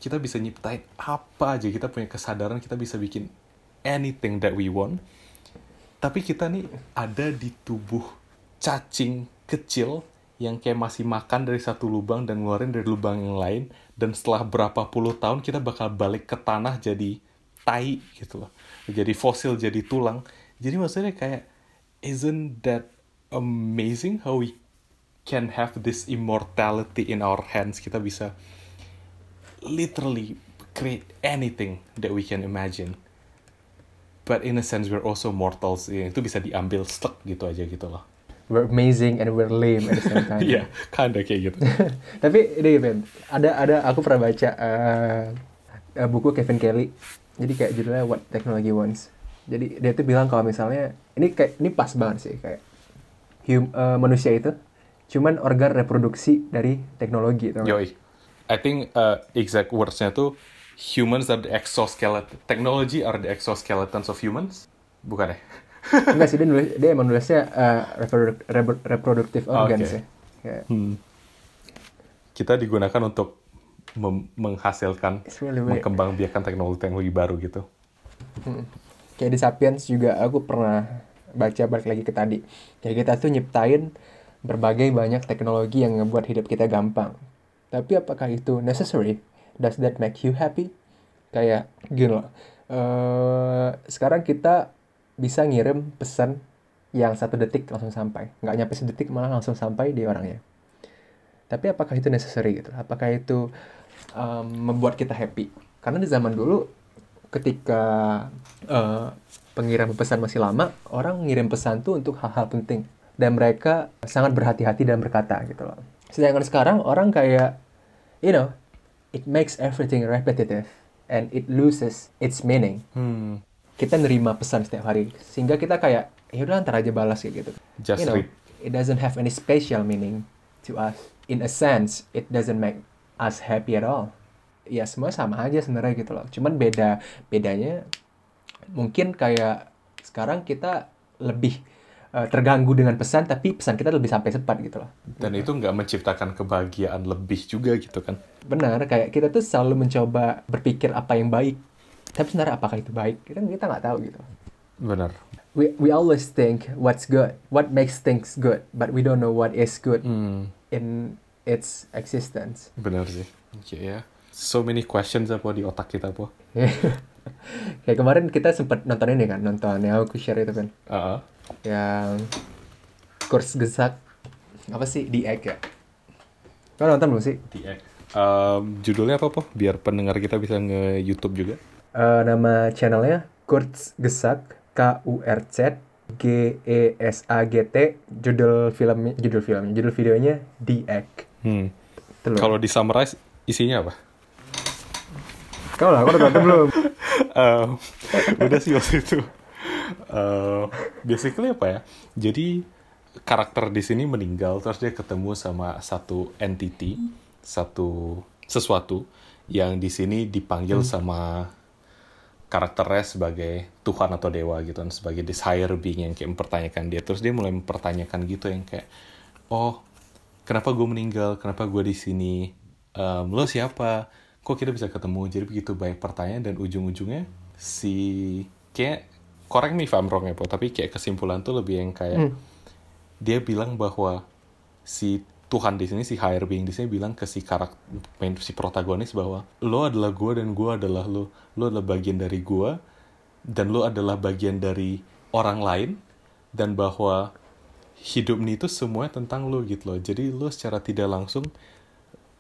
kita bisa nyiptain apa aja. Kita punya kesadaran kita bisa bikin anything that we want. Tapi kita nih ada di tubuh cacing kecil yang kayak masih makan dari satu lubang dan ngeluarin dari lubang yang lain. Dan setelah berapa puluh tahun kita bakal balik ke tanah jadi tai gitu loh jadi fosil jadi tulang jadi maksudnya kayak isn't that amazing how we can have this immortality in our hands kita bisa literally create anything that we can imagine but in a sense we're also mortals ya, itu bisa diambil stuck gitu aja gitu loh we're amazing and we're lame at the same time. Iya, kinda kayak gitu. Tapi ini Ben, ada ada aku pernah baca eh, buku Kevin Kelly. Jadi kayak judulnya What Technology Wants. Jadi dia tuh bilang kalau misalnya ini kayak ini pas banget sih kayak hum- eh, manusia itu cuman organ reproduksi dari teknologi nggak? Yoi. I think uh, exact words-nya tuh humans are the exoskeleton. Technology are the exoskeletons of humans. Bukan ya? Enggak sih dia nulis dia emang nulisnya eh, reprodu- repro- reproductive organs Oke. ya. Kayak, Hmm. Kita digunakan untuk menghasilkan, weird. mengkembangbiakan teknologi-teknologi baru gitu. kayak di Sapiens juga aku pernah baca balik lagi ke tadi. Kayak kita tuh nyiptain berbagai banyak teknologi yang ngebuat hidup kita gampang. Tapi apakah itu necessary? Does that make you happy? Kayak gini loh. eh, sekarang kita bisa ngirim pesan yang satu detik langsung sampai. Nggak nyampe sedetik malah langsung sampai di orangnya. Tapi apakah itu necessary gitu? Apakah itu um, membuat kita happy? Karena di zaman dulu ketika eh, pengiriman pesan masih lama, orang ngirim pesan tuh untuk hal-hal penting dan mereka sangat berhati-hati dalam berkata gitu loh. Sedangkan sekarang orang kayak you know, it makes everything repetitive and it loses its meaning. Hmm. Kita nerima pesan setiap hari sehingga kita kayak ya udah ntar aja balas kayak gitu. Just you know, read. it doesn't have any special meaning to us. In a sense, it doesn't make us happy at all. Ya semua sama aja sebenarnya gitu loh. Cuman beda bedanya mungkin kayak sekarang kita lebih eh, terganggu dengan pesan tapi pesan kita lebih sampai cepat gitu loh. Dan itu nggak menciptakan kebahagiaan lebih juga gitu kan. Benar, kayak kita tuh selalu mencoba berpikir apa yang baik. Tapi sebenarnya apakah itu baik? Kita kita nggak tahu gitu. Benar. We we always think what's good, what makes things good, but we don't know what is good Hmm. in its existence. Benar sih. Oke ya. So many questions apa di otak kita po. Kayak kemarin kita sempat nonton ini kan, nonton yang aku share itu kan, Ah, yang kurs gesak apa sih di egg ya? Kau nonton belum sih? The Egg. Um, judulnya apa po? Biar pendengar kita bisa nge YouTube juga. Eh, nama channelnya Kurz Gesak K U R Z G E S A G T judul film judul filmnya judul videonya The Egg Hmm. Kalau di summarize isinya apa? kau lah kau udah nonton belum Um, udah sih waktu itu. Uh, basically apa ya? Jadi karakter di sini meninggal terus dia ketemu sama satu entity, satu sesuatu yang di sini dipanggil sama karakternya sebagai Tuhan atau dewa gitu kan sebagai this higher being yang kayak mempertanyakan dia terus dia mulai mempertanyakan gitu yang kayak oh kenapa gue meninggal kenapa gue di sini Em, lo siapa kok kita bisa ketemu jadi begitu banyak pertanyaan dan ujung-ujungnya si kayak correct me if I'm wrong ya po tapi kayak kesimpulan tuh lebih yang kayak Hmm. dia bilang bahwa si Tuhan di sini si higher being di sini bilang ke si karakter main si protagonis bahwa lo adalah gue dan gue adalah lo lo adalah bagian dari gue dan lo adalah bagian dari orang lain dan bahwa hidup ini itu semuanya tentang lo gitu loh jadi lo secara tidak langsung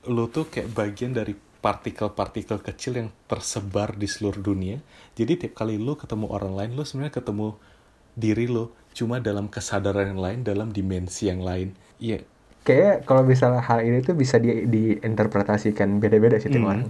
lo tuh kayak bagian dari partikel-partikel kecil yang tersebar di seluruh dunia. Jadi tiap kali lo ketemu orang lain, lo sebenarnya ketemu diri lo cuma dalam kesadaran yang lain, dalam dimensi yang lain. Iya, kayak kalau misalnya hal ini tuh bisa di diinterpretasikan beda-beda sih tiap Hmm. orang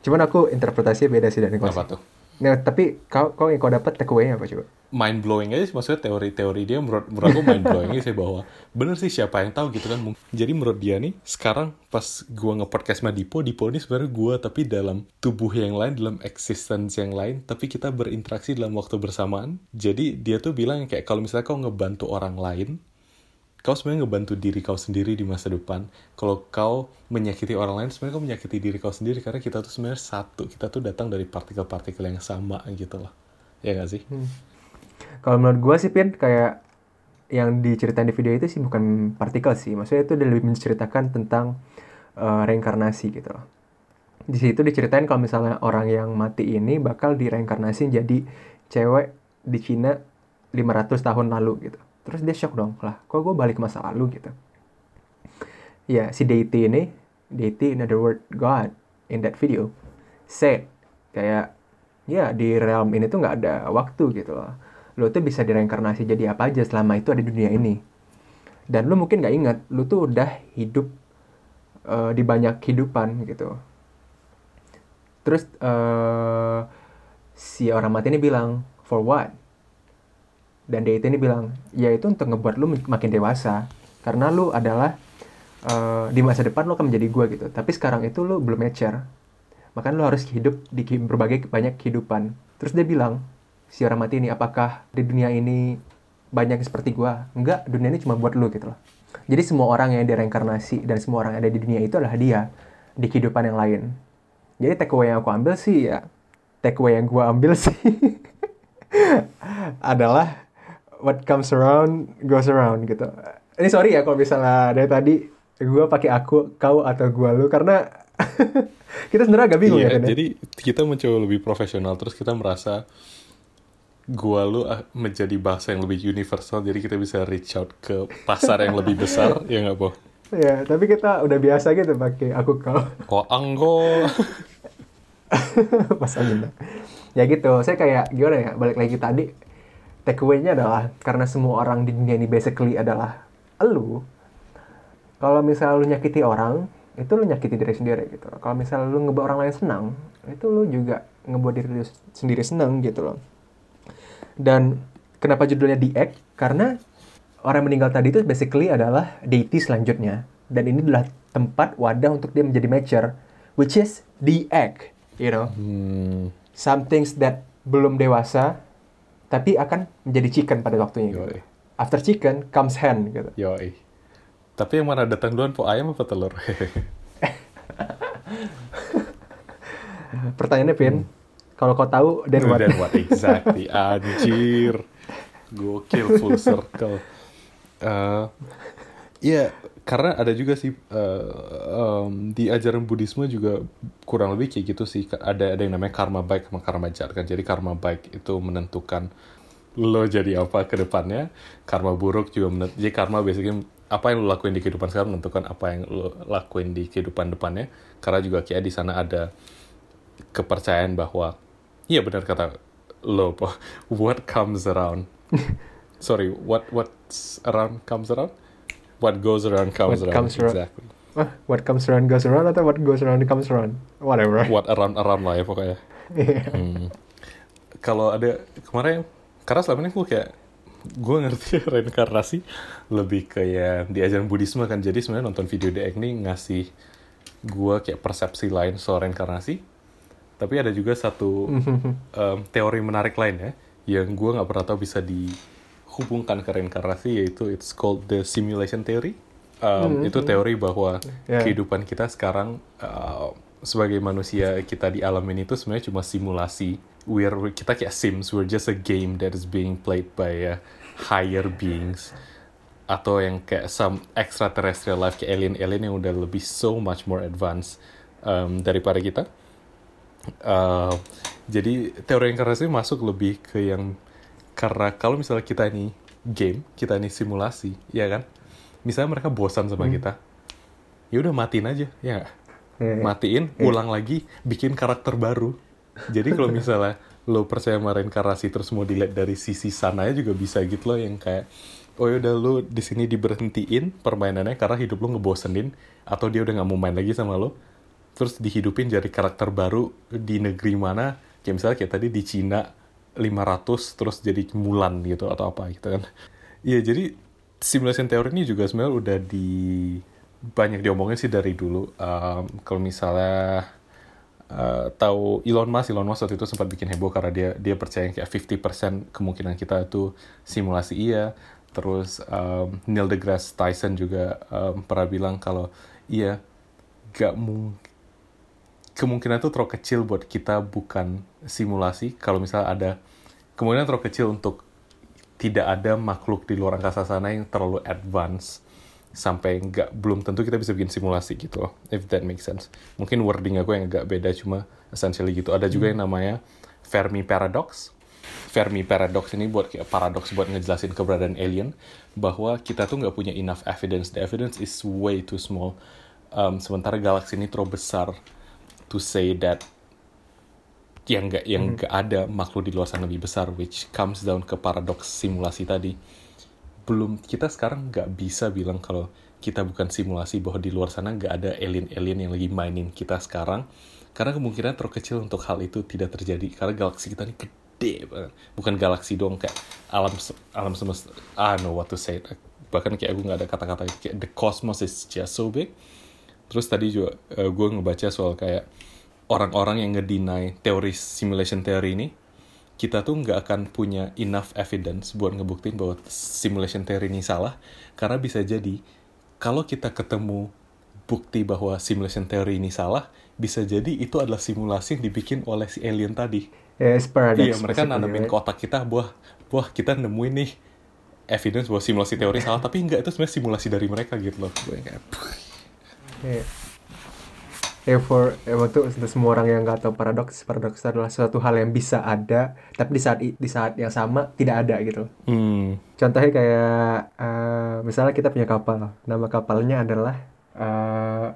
cuman aku interpretasinya beda sih dari kau apa tuh? Nah, tapi kau kau yang kau dapat takeaway apa coba Mind blowing aja sih, maksudnya teori-teori dia menurut, menurut aku mind blowing sih bahwa bener sih siapa yang tahu gitu kan. Jadi menurut dia nih sekarang pas gua nge-podcast sama Dipo, Dipo ini sebenarnya gua tapi dalam tubuh yang lain, dalam existence yang lain, tapi kita berinteraksi dalam waktu bersamaan. Jadi dia tuh bilang kayak kalau misalnya kau ngebantu orang lain, kau sebenarnya ngebantu diri kau sendiri di masa depan. Kalau kau menyakiti orang lain, sebenarnya kau menyakiti diri kau sendiri karena kita tuh sebenarnya satu. Kita tuh datang dari partikel-partikel yang sama gitu loh. Ya gak sih? kalau menurut gua sih Pin kayak yang diceritain di video itu sih bukan partikel sih maksudnya itu lebih menceritakan tentang eh, reinkarnasi gitu loh di situ diceritain kalau misalnya orang yang mati ini bakal direinkarnasi jadi cewek di Cina 500 tahun lalu gitu terus dia shock dong lah kok gue balik ke masa lalu gitu. Ya si deity ini deity in other word God in that video said kayak ya di realm ini tuh nggak ada waktu gitu loh. Lo tuh bisa direinkarnasi jadi apa aja selama itu ada dunia ini. Dan lu mungkin nggak ingat lu tuh udah hidup uh, di banyak kehidupan gitu. Terus uh, si orang mati ini bilang for what dan dia itu ini bilang ya itu untuk ngebuat lu makin dewasa. Karena lu adalah uh, di masa depan lu akan menjadi gua gitu. Tapi sekarang itu lu belum mature. Makanya lu harus hidup di berbagai banyak kehidupan. Terus dia bilang si orang mati ini apakah di dunia ini banyak seperti gua? Enggak dunia ini cuma buat lu gitu loh. Jadi semua orang yang direinkarnasi dan semua orang yang ada di dunia itu adalah dia di kehidupan yang lain. Jadi takeaway yang aku ambil sih ya takeaway yang gua ambil sih adalah what comes around goes around gitu. Ini sorry ya kalau misalnya dari tadi gue pakai aku kau atau gue lu karena kita sebenarnya agak bingung iya, ya kan jadi kita mencoba lebih profesional terus kita merasa gua lu ah, menjadi bahasa yang lebih universal jadi kita bisa reach out ke pasar yang lebih besar ya nggak boh ya tapi kita udah biasa gitu pakai aku kau. Oh anggo. Pas ya gitu saya kayak gimana ya balik lagi tadi takeaway-nya adalah karena semua orang di dunia ini basically adalah lu kalau misal lu nyakiti orang itu lu nyakiti diri sendiri gitu kalau misal lu ngebuat orang lain senang itu lu juga ngebuat diri lu sendiri senang gitu loh. Dan kenapa judulnya The Egg karena orang meninggal tadi itu basically adalah deity selanjutnya. Dan ini adalah tempat wadah untuk dia menjadi mature which is the egg you know. Hmm. some things that belum dewasa tapi akan menjadi chicken pada waktunya gitu. Yoi. After chicken comes hen gitu. Yoi. Tapi yang mana datang duluan po ayam apa telur? Pertanyaannya Pin, hmm. kalau kau tahu then what? Then what exactly? Anjir. Gokil full circle. Uh, Iya, karena ada juga sih uh, um, di ajaran Buddhisme juga kurang lebih kayak gitu sih. Ada ada yang namanya karma baik sama karma jahat kan. Jadi karma baik itu menentukan lo jadi apa ke depannya. Karma buruk juga menentukan. Jadi karma basically apa yang lo lakuin di kehidupan sekarang menentukan apa yang lo lakuin di kehidupan depannya. Karena juga kayak di sana ada kepercayaan bahwa iya benar kata lo, what comes around. Sorry, what what's around comes around What goes around comes what around. Comes around. exactly. Ah, what comes around goes around atau what goes around comes around? Whatever. What around around lah ya pokoknya. yeah. hmm. Kalau ada kemarin karena selama ini gue kayak gue ngerti reinkarnasi lebih kayak di ajaran Buddhisme kan jadi sebenarnya nonton video The ini ngasih gue kayak persepsi lain soal reinkarnasi tapi ada juga satu um, teori menarik lain ya yang gue nggak pernah tahu bisa di hubungkan ke reinkarnasi yaitu it's called the simulation theory. Um, hmm, itu teori bahwa yeah. kehidupan kita sekarang uh, sebagai manusia kita di alam ini itu sebenarnya cuma simulasi. We're kita kayak Sims, we're just a game that is being played by uh, higher beings atau yang kayak some extraterrestrial life kayak alien-alien yang udah lebih so much more advanced um, daripada kita. Uh, jadi teori reinkarnasi masuk lebih ke yang karena kalau misalnya kita ini game, kita ini simulasi, ya kan? Misalnya mereka bosan sama hmm. kita, ya udah matiin aja, ya yeah. matiin, yeah. ulang lagi, bikin karakter baru. Jadi kalau misalnya lo percaya sama reinkarnasi terus mau dilihat dari sisi sananya juga bisa gitu loh yang kayak oh ya udah lo di sini diberhentiin permainannya karena hidup lo ngebosenin atau dia udah nggak mau main lagi sama lo terus dihidupin jadi karakter baru di negeri mana kayak misalnya kayak tadi di Cina 500 terus jadi Mulan gitu atau apa gitu kan. Iya jadi simulation teori ini juga sebenarnya udah di banyak diomongin sih dari dulu. Um, kalau misalnya uh, tahu Elon Musk, Elon Musk waktu itu sempat bikin heboh karena dia dia percaya kayak 50% kemungkinan kita itu simulasi iya. Terus um, Neil deGrasse Tyson juga um, pernah bilang kalau iya gak mungkin kemungkinan itu terlalu kecil buat kita bukan simulasi kalau misalnya ada kemungkinan terlalu kecil untuk tidak ada makhluk di luar angkasa sana yang terlalu advance sampai nggak belum tentu kita bisa bikin simulasi gitu loh, if that makes sense. Mungkin wording aku yang agak beda cuma essentially gitu. Ada juga hmm. yang namanya Fermi Paradox. Fermi Paradox ini buat kayak paradox buat ngejelasin keberadaan alien bahwa kita tuh nggak punya enough evidence. The evidence is way too small. Um, sementara galaksi ini terlalu besar to say that yang nggak yang nggak hmm. ada makhluk di luar sana lebih besar which comes down ke paradoks simulasi tadi. Belum kita sekarang nggak bisa bilang kalau kita bukan simulasi bahwa di luar sana nggak ada alien-alien yang lagi mainin kita sekarang karena kemungkinan terkecil untuk hal itu tidak terjadi karena galaksi kita ini gede banget. Bukan galaksi dong kayak alam alam semesta I don't know what to say. Bahkan kayak aku nggak ada kata-kata kayak the cosmos is just so big. Terus tadi juga gue ngebaca soal kayak orang-orang yang ngedeny teori simulation theory ini kita tuh nggak akan punya enough evidence buat ngebuktiin bahwa simulation theory ini salah karena bisa jadi kalau kita ketemu bukti bahwa simulation theory ini salah bisa jadi itu adalah simulasi yang dibikin oleh si alien tadi it's paradox. iya mereka nanamin right? kotak kita buah buah kita nemuin nih evidence bahwa simulasi teori salah tapi enggak itu sebenarnya simulasi dari mereka gitu loh gue kayak Iya. For ya, untuk untuk semua orang yang nggak tahu paradoks, paradoks adalah suatu hal yang bisa ada, tapi di saat di saat yang sama tidak ada gitu. hmm Contohnya kayak eh, misalnya kita punya kapal, nama kapalnya adalah eh,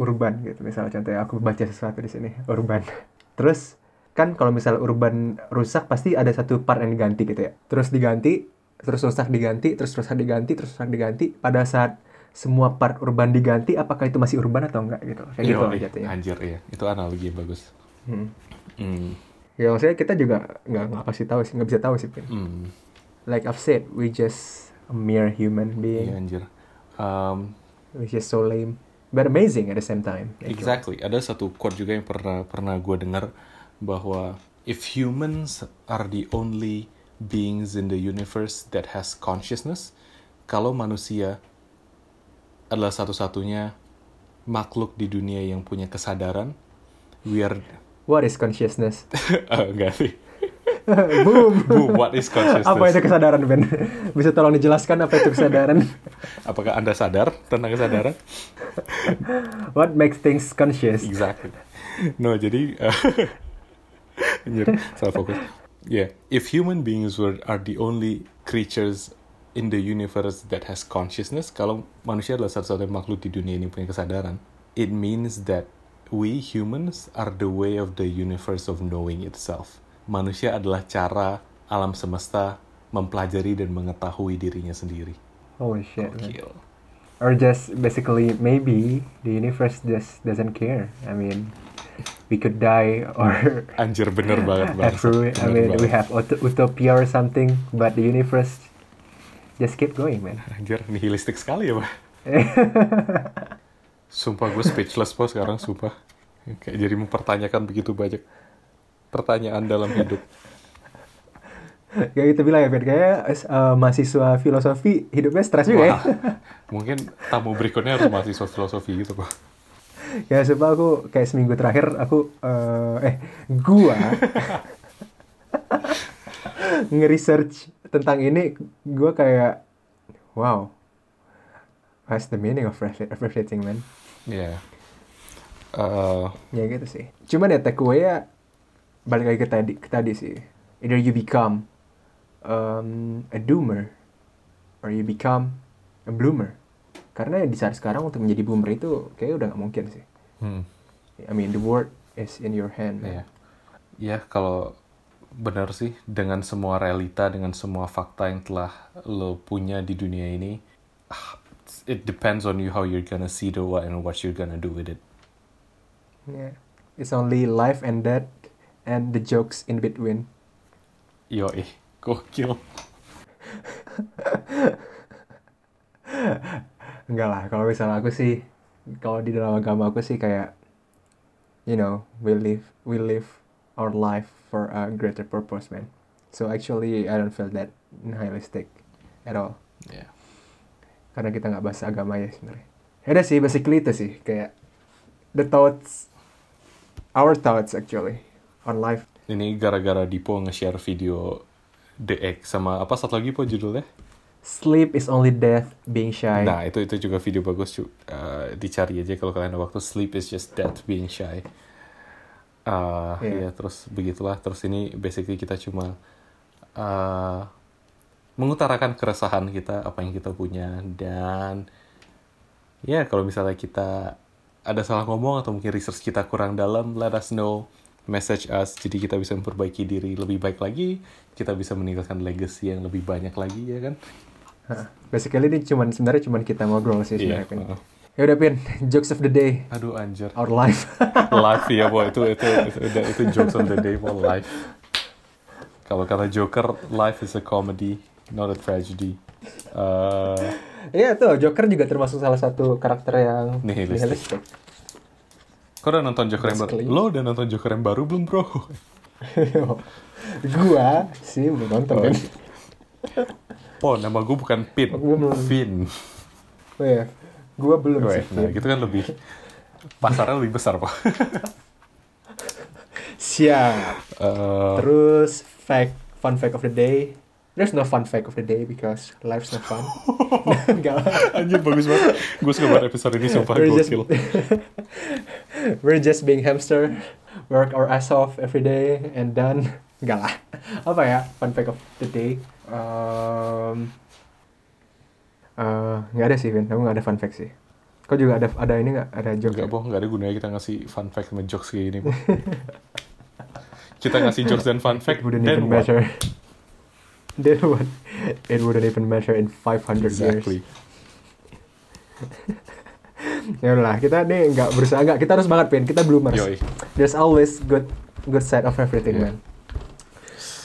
Urban gitu. Misalnya contohnya aku baca sesuatu di sini, Urban. Terus kan kalau misalnya Urban rusak pasti ada satu part yang diganti gitu ya. Terus diganti, terus rusak diganti, terus rusak diganti, terus rusak diganti. Pada saat semua part Urban diganti, apakah itu masih Urban atau enggak gitu? Kayak gitu Iya, jatuhnya. anjir iya itu analogi yang bagus Hmm. hmm Ya maksudnya kita juga nggak nggak pasti tahu sih, nggak bisa tahu sih. Pin. hmm Like I've said, we just a mere human being. iya anjir Um, which is so lame but amazing at the same time. Exactly. Ada satu quote juga yang pernah pernah gue dengar bahwa if humans are the only beings in the universe that has consciousness, kalau manusia adalah satu-satunya makhluk di dunia yang punya kesadaran, we are What is consciousness? Ah, enggak sih. Boom. Bu, what is consciousness? apa itu kesadaran Ben? Bisa tolong dijelaskan apa itu kesadaran? Apakah Anda sadar tentang kesadaran? What makes things conscious? Exactly. No, jadi uh, salah fokus. Yeah, if human beings were are the only creatures in the universe that has consciousness, kalau manusia adalah satu-satunya makhluk di dunia ini punya kesadaran, it means that we humans are the way of the universe of knowing itself. Manusia adalah cara alam semesta mempelajari dan mengetahui dirinya sendiri. Holy shit. man. Gokil. Or just basically maybe the universe just doesn't care. I mean, we could die or Anjir bener banget banget. I mean we have ut- utopia or something, but the universe just keep going, man. Anjir, nihilistik sekali ya, Pak. Sumpah gue speechless po sekarang, sumpah. Kayak jadi mempertanyakan begitu banyak pertanyaan dalam hidup. Kayak kita bilang ya, Ben, kayak eh, mahasiswa filosofi hidupnya stres juga ya. Mungkin tamu berikutnya harus mahasiswa filosofi gitu, Pak. ya sebab aku kayak seminggu terakhir aku eh, eh gua nge-research tentang ini gua kayak wow. What's the meaning of reflecting man? Iya. Eh, ya gitu sih. Cuman ya takeaway ya balik lagi ke tadi ke tadi sih. Either you become um, a doomer or you become a bloomer. Karena di saat sekarang untuk menjadi boomer itu kayak udah nggak mungkin sih. Hmm, I mean the world is in your hand man. iya. Ya, kalau benar sih dengan semua realita, dengan semua fakta yang telah lo punya di dunia ini, ah, it depends on you how you're gonna see the what and what you're gonna do with it. Yeah. It's only life and death and the jokes in between. Yo, eh, gokil. Enggak lah, kalau misalnya aku sih, kalau di dalam agama aku sih kayak, you know, we live, we live our life for a greater purpose, man. So actually, I don't feel that nihilistic at all. Ya. Karena kita nggak bahas agama ya sebenarnya. Ya udah sih, basically itu sih, kayak the thoughts, our thoughts actually on life. Ini gara-gara Dipo nge-share video The Egg sama apa satu lagi po judulnya? Sleep is only death being shy. Nah, itu itu juga video bagus cu. Eh, dicari aja kalau kalian ada waktu. Sleep is just death being shy. Ah, Iya. ya terus begitulah. Terus ini basically kita cuma eh, mengutarakan keresahan kita, apa yang kita punya dan ya kalau misalnya kita ada salah ngomong atau mungkin research kita kurang dalam, let us know, message us, jadi kita bisa memperbaiki diri lebih baik lagi, kita bisa meninggalkan legacy yang lebih banyak lagi ya kan? Basically ini cuman sebenarnya cuman kita ngobrol sih Iya. sebenarnya. Pin. uh. Ya udah Pin, jokes of the day, Aduh anjir. our life. live ya boy itu itu itu, itu, itu jokes on the day for life. Kalau kata Joker, life is a comedy, not a tragedy. Uh, Iya tuh, Joker juga termasuk salah satu karakter yang Nihilistik. kau udah nonton Joker yang baru? Lo udah nonton Joker yang baru belum bro? gua sih belum nonton Oh, kan. Oh nama gue bukan Pin, Gua. Vin. Oh iya, gua belum Weh, sih. nah gitu kan lebih pasarnya lebih besar pak. Siap. Eh, Terus fact, fun fact of the day. There's no fun fact of the day because life's not fun. Enggak. anjir bagus banget. Gue suka banget episode ini sumpah We're just, we're just being hamster, work our ass off every day and done. Enggak lah. Apa ya fun fact of the day? Um, eh, nggak ada sih, Vin. Aku nggak ada fun fact sih. Kau juga ada ada ini nggak? Ada joke? Enggak boh, enggak ada gunanya kita ngasih fun fact sama jokes kayak gini. Kita ngasih jokes dan fun fact, It wouldn't then even what? measure. Then what? It wouldn't even measure in 500 years. Exactly. Ya udah lah, kita nih nggak berusaha nggak. Kita harus banget, Pin. Kita bloomers. Yoi. There's always good good side of everything, Yeah. man.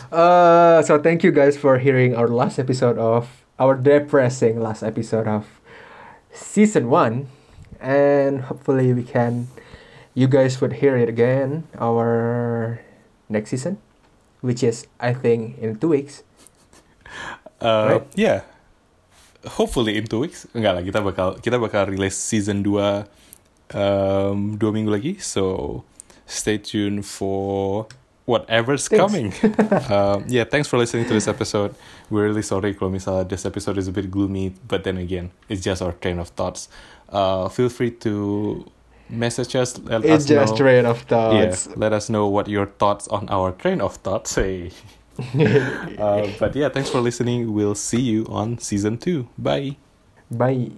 Uh, so thank you guys for hearing our last episode of our depressing last episode of season one, and hopefully we can, you guys would hear it again our next season, which is I think in two weeks. Uh, Right. Yeah. Hopefully in two weeks. Enggak lah, kita bakal kita bakal rilis season 2 um, dua minggu lagi. So stay tuned for whatever's Thanks. coming. um, yeah, thanks for listening to this episode. We're really sorry kalau misalnya this episode is a bit gloomy, but then again, it's just our train of thoughts. Uh, feel free to message us. Let It's us just know. train of thoughts. Yeah, let us know what your thoughts on our train of thoughts say. uh, but yeah, thanks for listening. We'll see you on season two. Bye. Bye.